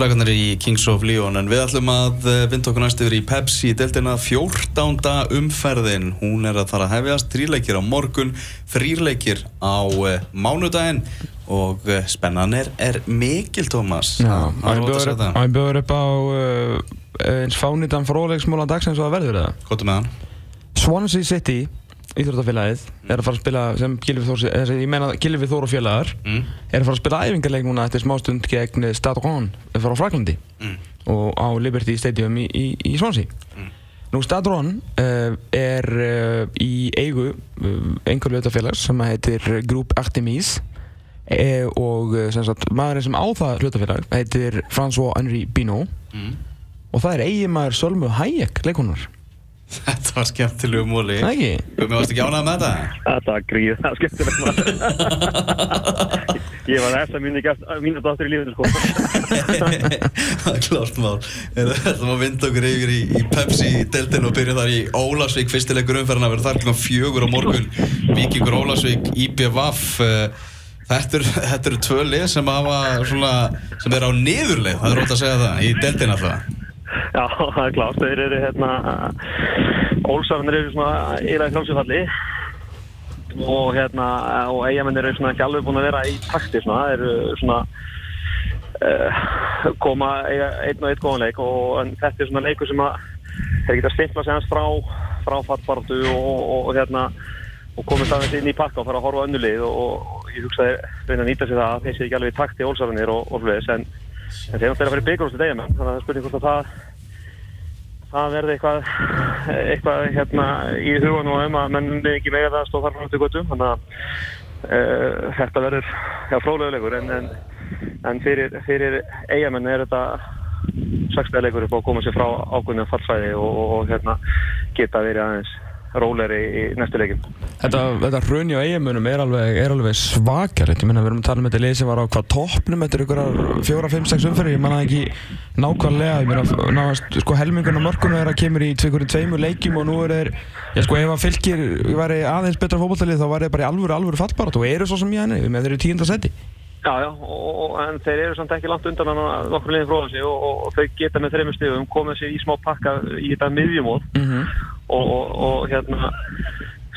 Strækarnir í Kings of Leon en við ætlum að eh, vinda okkur næst yfir í Pepsi deltina 14. umferðin hún er að fara að hefjast þrýleikir á morgun þrýleikir á uh, mánudaginn og uh, spennan er, er mikil Tómas Já, að hann bjóður upp á eins fánitan fróðleiksmóla dagsins og það verður það. Hvað er með hann? Swansea City, íþróttafélagið, er að fara að spila sem Gylfi Þór, eh, ég meina Gylfi Þór og félagar, Mm. er að fara að spila æfingarleik núna eftir smástund gegn Stade Rouen frá Fraklandi Mm. og á Liberty Stadium í, í, í Swansea. Nú Stade Rouen uh, er uh, í eigu uh, einhver hlutafélags sem heitir Group Artemis uh, og sem sagt, maðurinn sem á það hlutafélag heitir François-Henri Binot Mm. og það er eiginmaður Sölmu Hayek leikonar. Þetta var skemmtilegu múli Það ekki? Mér varst ekki ánægð með þetta? Þetta var gríð, það var skemmtilegt maður. Ég var þess að mínu dóttur í lífinu, sko. Það er klart mál Við ætlum að vinda okkur yfir í, í Pepsi deltinn og byrja þar í Ólasvík fyrstileikur umferðina verður þar klukkan fjögur á morgun Víkingur Ólasvík, eh, Þetta eru þetta eru tvö lið sem sem er á niðurleið, það er rótt að segja það í deltinn alltaf Já, það er klart, þeir eru hérna, Ólsarnir eru svona íræði frálsifalli og hérna, og eigamennir eru svona ekki alveg búin að vera í takti svona, þeir eru svona uh, koma einn og einn góðanleik og þetta er svona leikur sem að þeir geta stimpla hans frá, frá fattbaratu og, og, og hérna og komist aðeins inn í pakka og fara að horfa önnulið og, og ég hugsa þeir reyna að nýta sér það að þeir sé ekki alveg í takti Ólsarnir og fleðis en, en þeir náttúrulega í byggjumstu degjumenn þannig að það er spurning hvort að það það verði eitthvað, eitthvað hérna í hugan og um að menn við ekki mega það að stóða þar frá til göttum þannig að uh, þetta verður já, fróðlegulegur en, en, en fyrir, fyrir eigamenn er þetta sagstæðilegur upp á að koma sér frá ákveðinu fallsvæði og, og, og hérna geta verið aðeins róleri í næstu leikin. Þetta, þetta hrunni á eiginmunum er alveg, alveg svakar ég meina við erum að tala um þetta lið sem var á hvað toppnum eftir ykkur fjóra, fimm, sex umferðir ég manna ekki nákvæmlega ég meina náðast sko helmingun á mörkunum er að kemur í tveimur tveimur leikjum og nú er þeir já sko ef að fylgir væri aðeins betra fótballtalið þá væri þeir bara í alvöru alvöru fallbarat og eru svo sem ég henni með þeir eru tíunda seti Já, já, og, en þeir eru samt ekki langt undan hann nokkur liðin fróðan sig og, og, og þau geta með þreymur stífum komið sér í smá pakka í þetta miðjumóð mm -hmm. Og, og, og hérna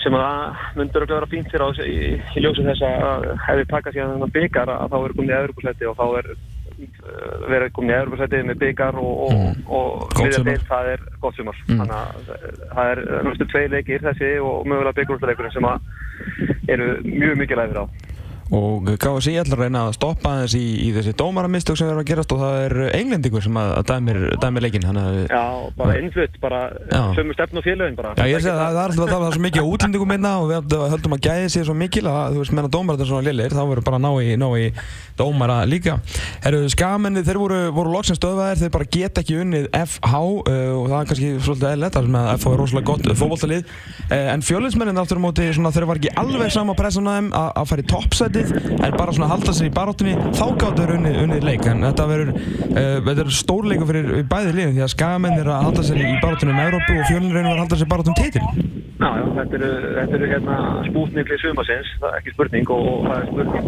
sem að myndur að vera fínt fyrir á þessu- í, í ljósu þess að ef við taka síðan þennan byggar að þá er komið í Evropasæti og þá er uh, verið komið í Evropasæti með byggar og, og, Mm. og þriðja sumar. deild, það er gott sumar Mm. þannig að það er náttúrulega tvei leikir þessi og mögulega byggarúrstaleikurinn sem að eru mjög mikilvægir á og KSI ætlar að reyna að stoppa aðeins í, í þessi dómaramistök sem verður að gerast og það er englendingur sem að, dæmir, dæmir að Já, bara innflutt, bara Já. sömu stefn og félögin bara Já, ég segi að það, er alltaf að tala það er svo mikið útlendingum minna og við höldum- að gæði sér svo mikil að þú veist, menna dómar þetta er svona liðir, þá verður bara að ná í, ná í dómara líka. Herru, skamenni, þeir voru, voru loksins stöðvæðir, þeir bara geta ekki unnið FH uh, og það er kannski svolítið eðlert, þar sem að FH er rosalega gott fótballtalið, uh, en fjölinsmennin aftur á móti, svona, þeir var ekki alveg sama pressan á þeim að, að fara í toppsætið, en bara svona halda sér í baráttunni, þá gáttu þeir unnið, unnið leik, en þetta verður, uh, þetta er stórleiku fyrir bæði liðin, því að skamenn er að halda sér í baráttunni um Európu og fjölin að halda sér baráttunum titil. Já, já, þetta eru, þetta eru hérna spútnikli sumasins, það er ekki spurning og, það er spurning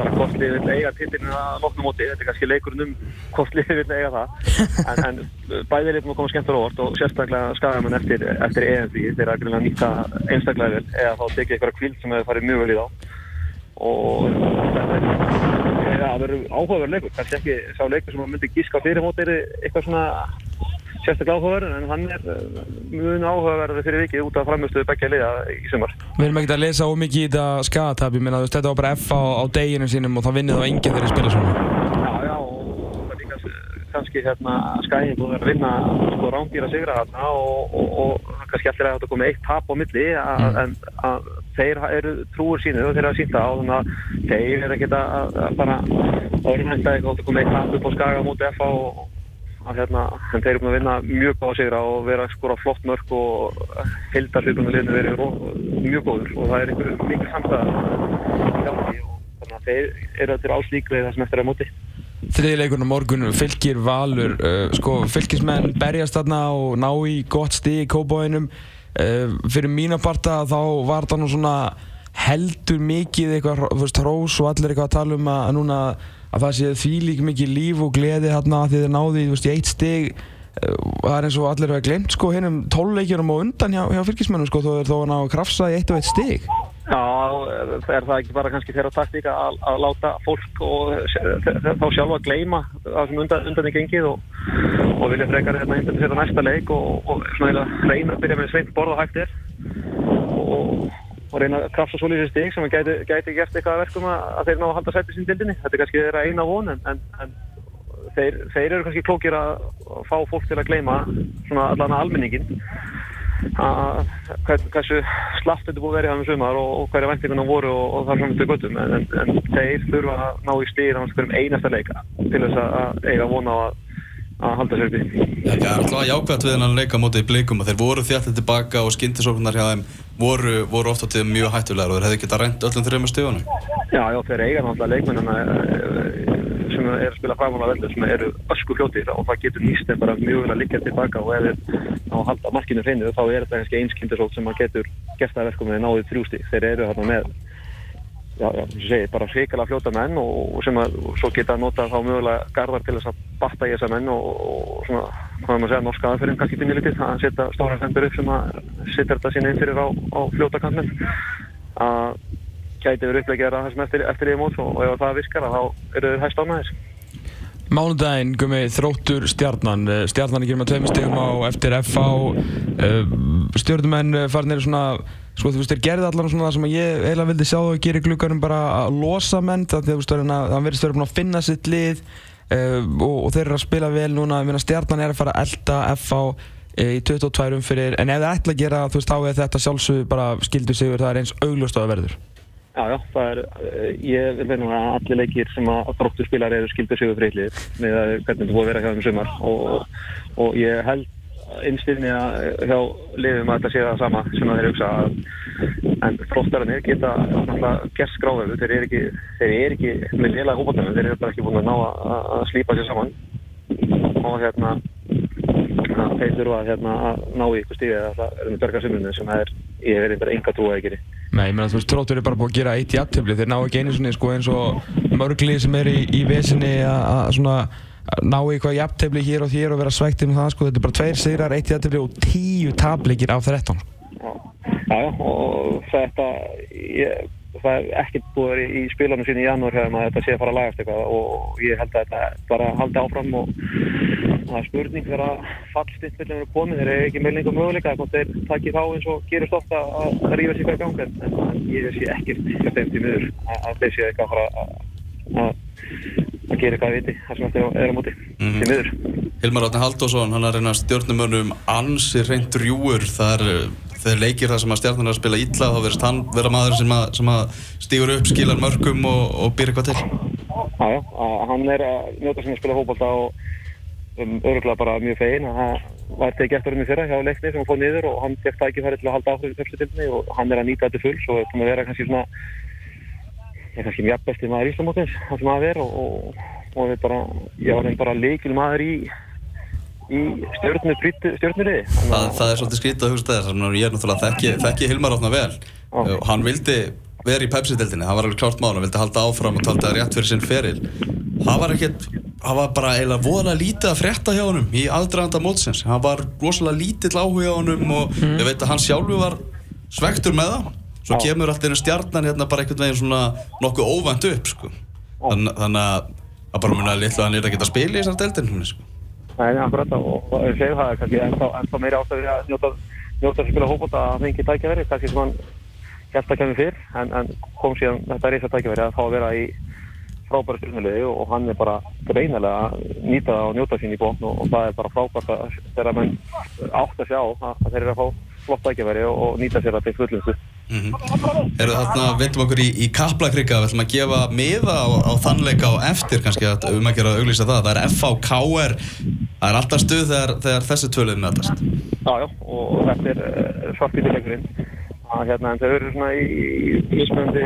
bara hvort liðið vil eiga titilin að lokna móti, þetta er kannski leikurinn um hvort liðið vil eiga það. En, en bæði liðið má koma skemmt á óvart og sérstaklega skagamenn eftir, eftir EMV þeir að grunna nýta einstaklega vel eða þá tekið eitthvað kvild sem hefur farið mjög vel í þá. Og þetta er það verður áhugaverð leikur. Kannski ekki sá leikur sem maður myndi gíska fyrir móti er eitthvað svona sérstaklega áhugaverð en hann er uh, mjög áhugaverð fyrir vikið út af framhustuðu beggja liða í sumar Við erum ekkert að lesa ómikið í þetta skagatap, ég meina þú veist þetta var bara F á, á deginu sínum og það vinnið þá enginn þegar þeir spila svona. Já, já, og það er líka kannski hérna skæðin búin að vinna sko rándýra sigra þarna og, og, og það kannski allir að þetta komið eitt tap á milli a, Mm. en að þeir eru trúur sínu og þeir eru að sýnta á þannig að þeir eru ekkert að, að bara orðmænta eitthvað að komið eitt tap upp á skaga mútið FA og að hérna, en þeir eru búin að vinna mjög góða sigra og vera að skora flott mörg og hildarhlutunum liðinu verið mjög góður og það er einhver mikil samstæða í gangi og þannig að þeir eru til áslíklega það sem eftir er á móti. Þriði leikurinn á morgun, fylgir Valur, uh, sko fylgismenn berjast þarna og ná í gott stig í kóbóinum. Uh, fyrir mína parta þá var það nú svona, heldur mikið eitthvað, þú veist, hrós og allir eitthvað að tala um að, að núna að það sé því líka mikið líf og gleði hérna því þeir náði, þú veist, í eitt stig það er eins og allir hefur glemt sko hinn um tóluleikjunum og undan hjá, hjá fylgismennum sko þó er þó að ná að krafsa í eitt og eitt stig. Já, er það ekki bara kannski þeirra taktík að, að láta fólk og þá sjálfa að gleima það sem undan, undan er gengið og, og vilja frekar hérna einbæði fyrir næsta leik og, og svona reyna að byrja með sveint borða hægtir og, og reyna að krafsa svolítið stig sem gæti, gæti gert eitthvað verkum að, að þeir ná að halda sætti sín dildinni. Þetta er kannski þeirra eina von en, en, en þeir, þeir eru kannski klókir að fá fólk til að gleima svona allan almenningin hversu slaft þetta búið að vera í þannig sumar og, og hverja vendingunum voru og, og þar saman til göttum en, en, þeir þurfa að ná í stýr á einasta leika til þess að eiga vona á að, að halda sér upp í Það er alltaf jákvæmt við hennan leika mótið í blikum og þeir voru þjættið tilbaka og skyndisóknar hjá þeim voru, voru ofta til mjög hættulegar og þeir hefði getað reynd öllum þrejum stíðunum Já, já, þeir eiga náttúrulega leikmennina sem er að spila framhála veldur sem eru ösku fljótið og það getur nýst en bara mjög vel að liggja tilbaka og ef þeir ná að halda markinu hreinu þá er þetta kannski einskindisótt sem að getur gert það verkum með náðið þrjústi þeir eru hérna með já, já, segi, bara hrikalega fljóta menn og, og sem að og svo geta nota þá mögulega gardar til þess að batta í þessa menn og, og svona, hvað er maður að segja, norska aðferðin kannski finnir litið að setja stóra fendur upp sem að setja þetta sín einn fyrir á, á fljóta kantmenn að gæti verið upplegið að þessum eftir, eftir í mót og ef það virkar þá eru þeir hægt ánæðis. Mánudaginn, gummi, þróttur stjarnan. Stjarnan er ekki með tveimur stegum á eftir FH. Stjórnumenn farnir svona, sko þú veist, þeir gerði allar svona það sem ég eiginlega vildi sjá þau að gera í klukkarum bara að losa menn. Það verðist verið að finna sitt lið og, og þeir eru að spila vel núna. Stjarnan er að fara að elda FH í 22 umfyrir, en ef það ætla að gera, þú veist, þá er þetta sjálfsög bara skildu sigur, það er eins auglust á að verður. Já, já, það er, ég vil veina að allir leikir sem að þróttu spilar eru skildur sigur frýllið með að hvernig þetta búið að vera hjá þeim sumar. Og, og ég held einstilni að hjá liðum að þetta sé það sama sem að þeir hugsa en þróttarannir geta gert skráðöfu, þeir eru ekki, þeir eru ekki með lélega hópatunum, þeir eru bara ekki búin að ná að, slípa sér saman. Og hérna þeir þurfa að, hérna, að ná í ykkur stíði að það er berga sumrunni sem er, ég er einhver enga trú að ekki Nei, ég meina þú veist, Tróttur er bara búin að gera eitt jafntöfli, þeir ná ekki einu svona sko, eins og mörglið sem er í, í vesinni að svona ná í eitthvað jafntöfli hér og hér og vera svægt um það sko, þetta er bara tveir sigrar, eitt jafntöfli og tíu tablikir af 13 Já, já, og þetta ég, það er ekkert búið í, spilunum sín í janúar hefðum að þetta sé að fara að lagast eitthvað. Og ég held að þetta bara haldi áfram og það er spurning þegar að fallstittmillin eru komið, þeir eru ekki meilningu möguleika þannig að þeir takkir þá eins og gerist ofta að rífa sér hvað í gangi en ég sé ekkert hjá þeim til miður að þeir sé eitthvað að fara að að gera eitthvað að viti. Það sem þetta er á móti. Mm -hmm. til miður. Hilmar Átni Haldásson, hann er reyna stjórnumörnum ansi reynd rjúur það er þegar leikir það sem að stjarnan er að spila illa þá verðist hann vera maður sem að, sem að stígur upp, skilar mörgum og, og býr eitthvað til. Já, já, hann er að njóta sem að spila hópálta og um, öruglega bara mjög fegin. Að það var tekið eftir í fyrra hjá leikni sem hann fóð niður og hann fekk það ekki farið til að halda áhrif í pepsitildinni og hann er að nýta þetta full svo er það að vera kannski svona er kannski mjög besti maður í Íslamótins það sem að vera og, og, og bara, ég var bara leikil maður í í stjórnuriði það, það er svolítið skrítið að hugsa þess ég er náttúrulega þekki, þekki Hilmar átna vel ah. hann vildi vera í Pepsi-deltinni það var alveg klárt mál, hann vildi halda áfram og taldi það rétt fyrir sinn feril það var ekkert, það var bara eiginlega voðalega lítið að frétta hjá honum í aldraðanda mótsins, hann var rosalega lítill áhuga á honum og mm. ég veit að hann sjálfu var svektur með það svo ah. kemur alltaf einu stjarnan hérna bara einhvern veginn svona nokkuð óvænt upp sko. ah. Þann, þannig að bara muni að litlu að hann er að geta spil í þessar deltinn sko. Nei, akkurat. Og ég segi það kannski ennþá, ennþá meiri ástæði að njóta njóta að spila hópota að það fengi tækjaveri kannski sem hann gæst að kemur fyrr en, en kom síðan þetta reysa tækjaveri að fá að vera í frábæri stjórnulegi og hann er bara greinilega að nýta það og njóta sín í bókn og, og það er bara frábært að þeirra menn átt að sjá að, þeir eru að fá flott tækjaveri og, og nýta sér það til fullumstu Mm -hmm. Eru þarna, veitum okkur í, í Kaplakrika, við ætlum að gefa miða á, á þannleika og eftir kannski að um að gera að auglýsa það. Það er FHKR, það er alltaf stuð þegar, þegar þessi töluð meðast. Já, já, og þetta er uh, svartbítilegurinn. Hérna, þau eru svona í íspöndi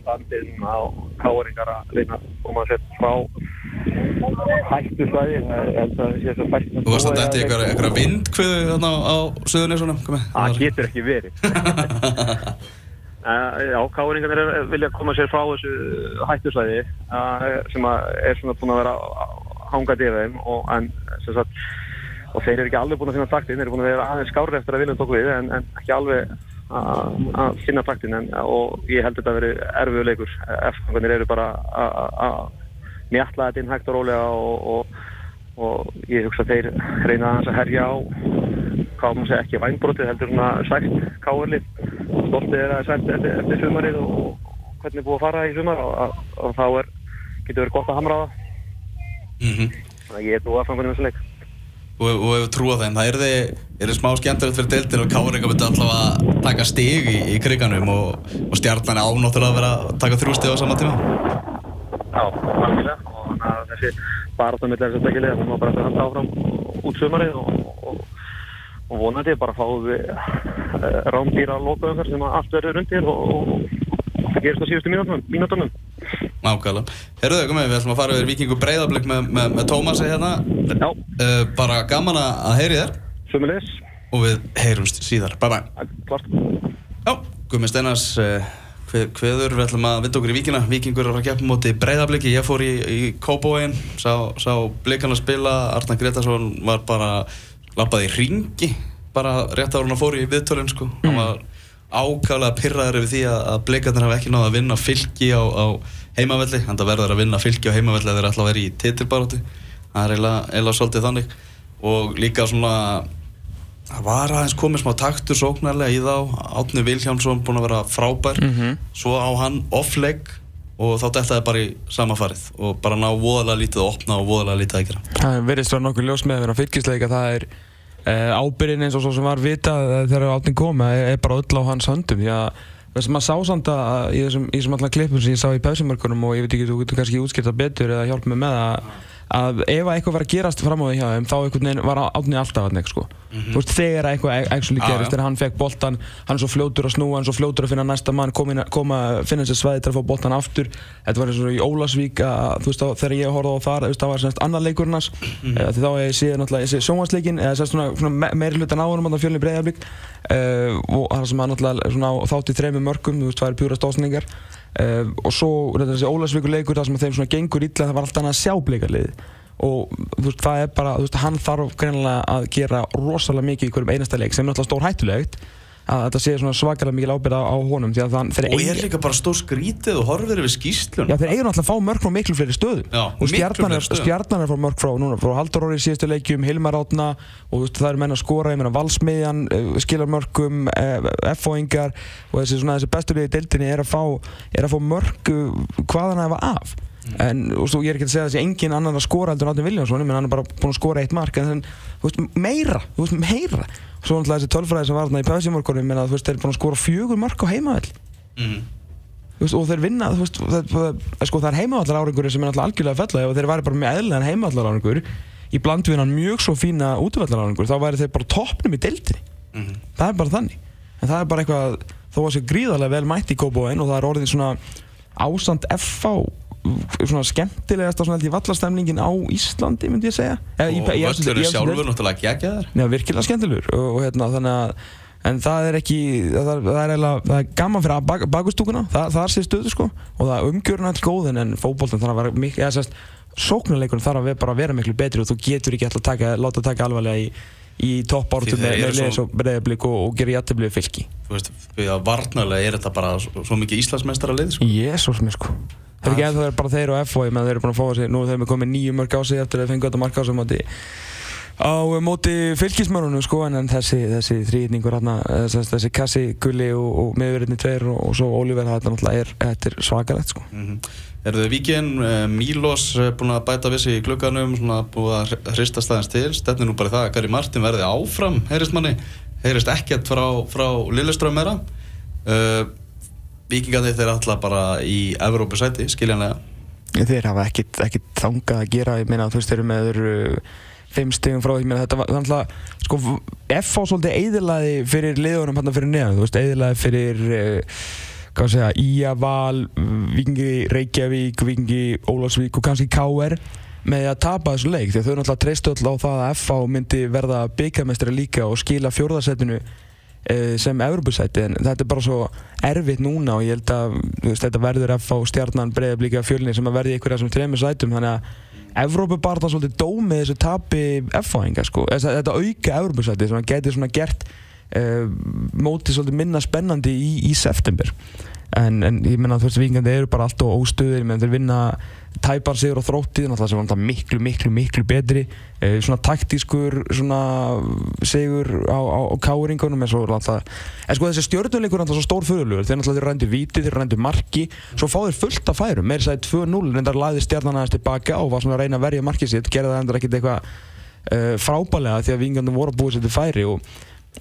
standin á káringar að reyna að koma sér frá hættu fæst Þú varst að þetta í eitthvað, vindkvöðu þarna á, komið? Það getur ekki verið. Uh, já, káringarnir vilja koma sér frá þessu hættusvæði uh, sem að er svona búin að vera hangað yfir þeim og, en, sem sagt, og þeir eru ekki alveg búin að finna taktin, þeir eru búin að vera aðeins skári eftir að vilja tók við en, en ekki alveg að finna taktin en, og ég held þetta að veri erfiðu leikur eftirgangarnir eru bara að mjalla þetta inn hægt og rólega og, og, og ég hugsa að þeir reyna að herja á hvað maður segja ekki vænbrotið heldur svona svægt káurlið stoltið er að svægt eftir, eftir sumarið og, og hvernig er búið að fara í sumar og, þá er, getur verið gott að hamra á það Mm -hmm. þannig að ég er búið að fanga um þessu leik Og, og ef við trúa þeim, það er þið, er þið smá skemmtilegt fyrir deildir og Káringa myndi allavega taka stig í, í kriganum og, og stjarnan er ánáttur að vera að taka þrjú stig á sama tíma. Já, algjörlega og þannig að þessi baráttamillir þessu ekki liða þannig að bara að halda áfram út sumarið og, og, og vonandi bara fáum við uh, rámdýra lokaðum sem allt verður undir og, og það gerist á síðustu mínútonum. Nákvæmlega. Herruðu, komið, við ætlum að fara yfir vikingu breyðablík með, með, með Tómasi hérna. Já, Uh, bara gaman að heyri þér sumulegis, og við heyrumst síðar. Bye bye. klart. Já, Gumi Steinars, uh, hveður, við ætlum að vinda okkur í vikina. Vikingur er að fara að keppa móti breyðablíki. Ég fór í, í Kópóin, sá, sá blíkan að spila. Arnar Gretarsson var bara, lappaði í ringi, bara rétt ára hann fór í viðtölinn, sko. Hann var ákvæmlega pyrraður yfir því að, að blíkarnir hafa ekki náða að vinna fylki á, á heimavelli. Að verður að vinna fylki á heimavelli að þeir ætla að vera í titilbaróti. Það er eiginlega svolítið þannig. Og líka svona, það var aðeins komið smá taktur sóknarlega í þá. Átni Vilhjámsson búinn að vera frábær. Mhm. Svo á hann off-leg og þá dettaði bara í sama farið. Og bara ná voðalega lítið að opna og voðalega lítið að gera. Það verðist vera nokkuð ljós með að vera fylgisleik að það er uh, ábyrðin eins og svo sem var vitað eh, þegar átning kom er, er bara öll á hans höndum því að þess að maður sá samt að í þessum, í þessum allan klippum sem ég sá í pausimörkunum og ég veit ekki, þú getur kannski útskýrt það betur eða hjálpa mig með að að ef að eitthvað var að gerast fram á því hjá þeim þá veginn var átni alltaf að sko. þú veist þegar eitthvað actually gerist þegar hann fekk boltan hann svo fljótur að snúa, hann svo fljótur að finna næsta mann koma, koma finna sér svæði til að fá boltan aftur. Þetta var eins og í Ólasvík að, veist, á, þegar ég horfði á þar veist, það var semst annar leikurinn hans. Mm. því þá ég séð náttúrulega ég séð sjónvarsleikin eða semst svona, svona me meiri hlutan á honum á fjölni breiðarblik uh, og það sem hann náttúrulega svona, á- þátt í þremur mörgum þú veist, uh, og svo þessi Ólasvíkur leikur það sem þeim svona gengur illa það var alltaf annað sjábleikarlið og þú veist, það er bara, þú veist, hann þarf greinilega að gera rosalega mikið í hverjum einasta leik sem er náttúrulega stór hættulegt að þetta sé svakalega mikil ábyrgð á, honum Og eigi- er líka bara stór skrítið og horfir yfir skýslun. Já, þeir eiga náttúrulega að fá mörg frá miklu fleiri stöðum. Já, og fleiri er, frá mörg frá núna, frá Haldur Orri í síðustu leikjum, Hilmar Átna og það eru menn að skora, ég meina Valsmiðjan uh, skilar mörgum, uh, F-fóingar og þessi, svona, þessi bestur liði í deildinni er að fá, fá mörg uh, hvaðan það var af en og ég er ekki að segja þessi engin annan að skora heldur en Átni Viljánsson, menn hann er bara búinn að skora eitt mark en þann, þú veist, meira, þú veist, meira. Svo náttúrulega þessi tölfræði sem var þarna í pausimörkunum, menn að þú veist, þeir eru búin að skora fjögur mark á heimavell Mm. Veist, og þeir vinna, þú veist, það, það, sko, það er heimavallar árangur sem er alltaf algjörlega að fella. Ef þeir væri bara með eðlilegan heimavallar árangur í bland við hann mjög svo fína útvallar árangur þá væri þeir bara toppnum í deildinni. Mhm. það er bara þannig. En það er bara eitthvað, svona ástand FH svona ég vallastemningin á Íslandi myndi ég segja. Og völlur er sjálfur náttúrulega geggjaðar. Já, virkilega skemmtilegur. Og, og hérna þannig að en það er ekki, það er, það er eiginlega það er gaman fyrir bak, bakustúkuna það, það er sér stöðu sko. Og það umgjörun er alltaf góð en- en fótboltan þarf að vera mikið eða sérst, sóknarleikurinn þarf að vera, bara vera miklu betri og þú getur ekki alltaf taka, láta taka alvarlega í, í topp ártum Því með, leðis og breyðablík og, og gera jættiblið fylki. Þú veist, varnarlega er þetta bara svo, svo mikið Íslandsmeistara lið, sko. Jésús mér sko Það er ekki ennþá bara þeir og FO menn þeir eru búin að fá sig, nú þeir eru komið nýju mörg á sig eftir að þeir fengu þetta mark á sig móti á móti fylgismörunum sko en, þessi, þessi þrýðningur hérna, þessi, þessi kassi, gulli og, og miðverðinni tveir og, og svo Oliver þetta náttúrulega er, þetta er svakalegt sko Mm -hmm. Er þau vikinn, uh, Mílos búin að bæta við sig í klukkanum, svona búið að hri- hrista staðins til, stefnir nú bara það að Gary Martin verði áfram, heyrist manni, heyrist ekkert frá, frá Lilleström meira. Uh, Víkingandi þeir alltaf bara í Evrópu sæti, skiljanlega. Þeir hafa ekkit, ekkit þangað að gera, ég meina þú veist þeir eru með þeir fimm stegum frá því, meina þetta var að sko FH svolítið eðilaði fyrir liðunum hérna fyrir neðan, þú veist eðilaði fyrir uh, hvað segja, Ía, Val, Vingi, Reykjavík, Vingi, Ólafsvík og kannski KR með að tapa þessu leik því að þau náttúrulega treystu öll á það að FH myndi verða byggamestri líka og skila fjórðarsettinu sem Evropasæti en þetta er bara svo erfitt núna og ég held að veist, þetta verður FH stjarnan breiða blíka fjölni sem að verði ykkur af þessum trefnum sætum þannig að Evrópu bara það svolítið dómið þessu tapi F-fáinga sko, þetta auka Evrópusæti sem að geti svona gert mótið svolítið minna spennandi í, í september. En, en ég menna þú veist vikandi eru bara alltaf óstöðir menn þeir vinna tæpar sigur á þróttið það sem var miklu miklu miklu betri. Uh, svona taktískur svona sigur á, á, á káringunum en svo alltaf en sko þessi stjórnuleikur er alltaf svo stór fyrirlugur þeir alltaf rændu víti, þeir rændu marki svo fá þeir fullt af færum, meir sæði 2-0 reyndar laði stjarnan aðeins tilbaka og var svona að reyna að verja markið sitt, gerði það endur ekkert eitthvað uh, frábælega því að vingandum voru að búið sér til færi og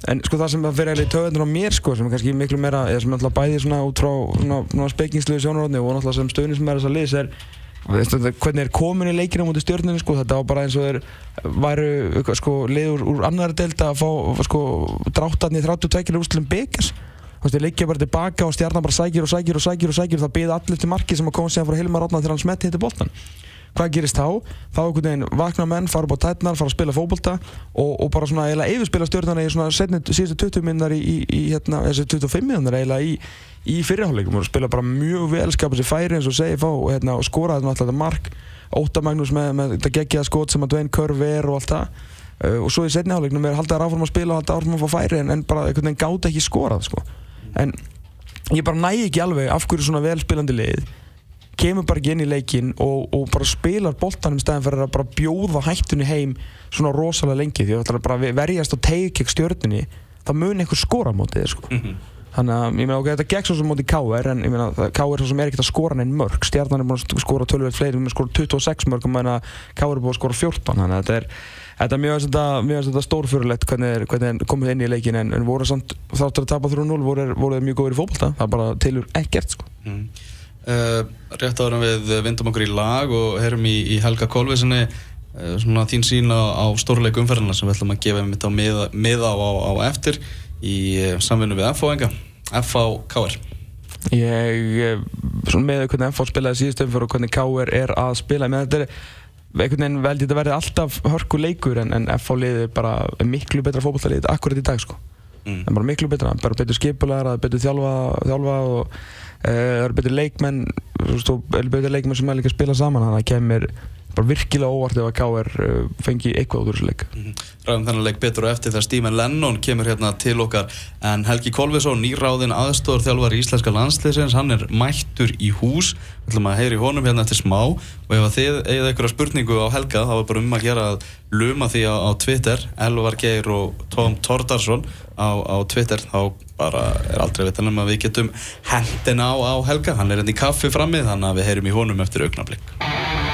En sko það sem það fyrir eiginlega í töðunum á mér sko sem er kannski miklu meira, eða sem er alltaf bæði svona út frá svona, svona spekingsluðu sjónaróðni og alltaf sem stöðnir sem er þess að liðs er hvernig er komin í leikina mútið stjórninu sko þetta var bara eins og þeir væru sko liður úr annari delta að fá sko dráttarni 32 úrslum byggas Þú veist, þeir leikja bara tilbaka og stjarnan bara sækir og sækir og sækir og sækir og það byði allir til marki sem að koma síðan frá Hilmar Rótna þegar hann smetti hittir boltan hvað gerist þá? Þá einhvern veginn vakna menn, fara upp á tætnar, fara að spila fókbólta og, og bara svona eiginlega yfirspila stjórnarna í svona setni, síðustu 20 minnar í, í, í hérna, þessi 25 minnar eiginlega í, í fyrirháleikum og spila bara mjög vel, skapa sér færi eins og segi fá og, hérna, og skora þetta alltaf mark Óta Magnús með, með þetta geggjaða skot sem að Dwayne Curve er og allt það uh, og svo í setni háleiknum er haldaður áfram að spila og haldaður áfram að fá færi en, en bara einhvern veginn gáta ekki skorað sko. en ég bara næ ekki alveg af hverju svona velspilandi lið kemur bara ekki inn í leikin og, og bara spilar boltanum stæðan fyrir að bara bjóða hættunni heim svona rosalega lengi því að bara verjast og tegja ekki stjórnunni þá mun einhver skora mótið þér sko. mm -hmm. þannig að ég meina ok, þetta gegn svo sem mótið K.R. en ég meina K.R. svo sem er ekkert að skora neinn mörg stjarnan er búin að skora tölvöld fleiri við erum að skora 26 mörg og meina K.R. er búin að skora 14 þannig að þetta er Þetta er mjög, mjög, stórfjörulegt hvernig þeir komið inn í leikin en, en voru samt þáttur að tapa 3-0 voru, voru mjög góður í fólkvölda það er bara tilur ekkert sko. Mm. Uh, rétt ára við vindum okkur í lag og heyrum í, í Helga Kolvesinni uh, svona þín sín á, á stórleiku umferðina sem við ætlum að gefa mitt á miða á, á eftir í uh, samvinnu við FH-enga FH-KR Ég, svona með hvernig FH spilaði síðust umfyrir og hvernig KR er að spila með þetta er einhvern veginn veldi þetta verði alltaf hörku leikur en, en FH liði bara miklu betra fókbaltalið akkurat í dag sko mm. en bara miklu betra, bara betur skipulegar betur þjálfa, þjálfa og Eh, það eru betur leikmenn, betur leikmenn sem er líka að spila saman, þannig að það kemur bara virkilega óvart ef að K.R. Eh, fengi eitthvað út úr þessu leik. Mm -hmm. Ræðum þennan leik betur og eftir þegar Stímen Lennon kemur hérna til okkar en Helgi Kolvesson, nýráðin aðstóður þjálfar í Íslenska landsleisins, hann er mættur í hús, við ætlum að heyri honum hérna eftir smá og ef þið eigið eitthvað spurningu á Helga þá er bara um að gera að luma því á, á Twitter, Elvar Geir og Tom Tordarsson á, á Twitter, þá bara er aldrei að vita um að við getum hendina á, á Helga, hann er hérna í kaffi frammi þannig að við heyrum í honum eftir augnablík.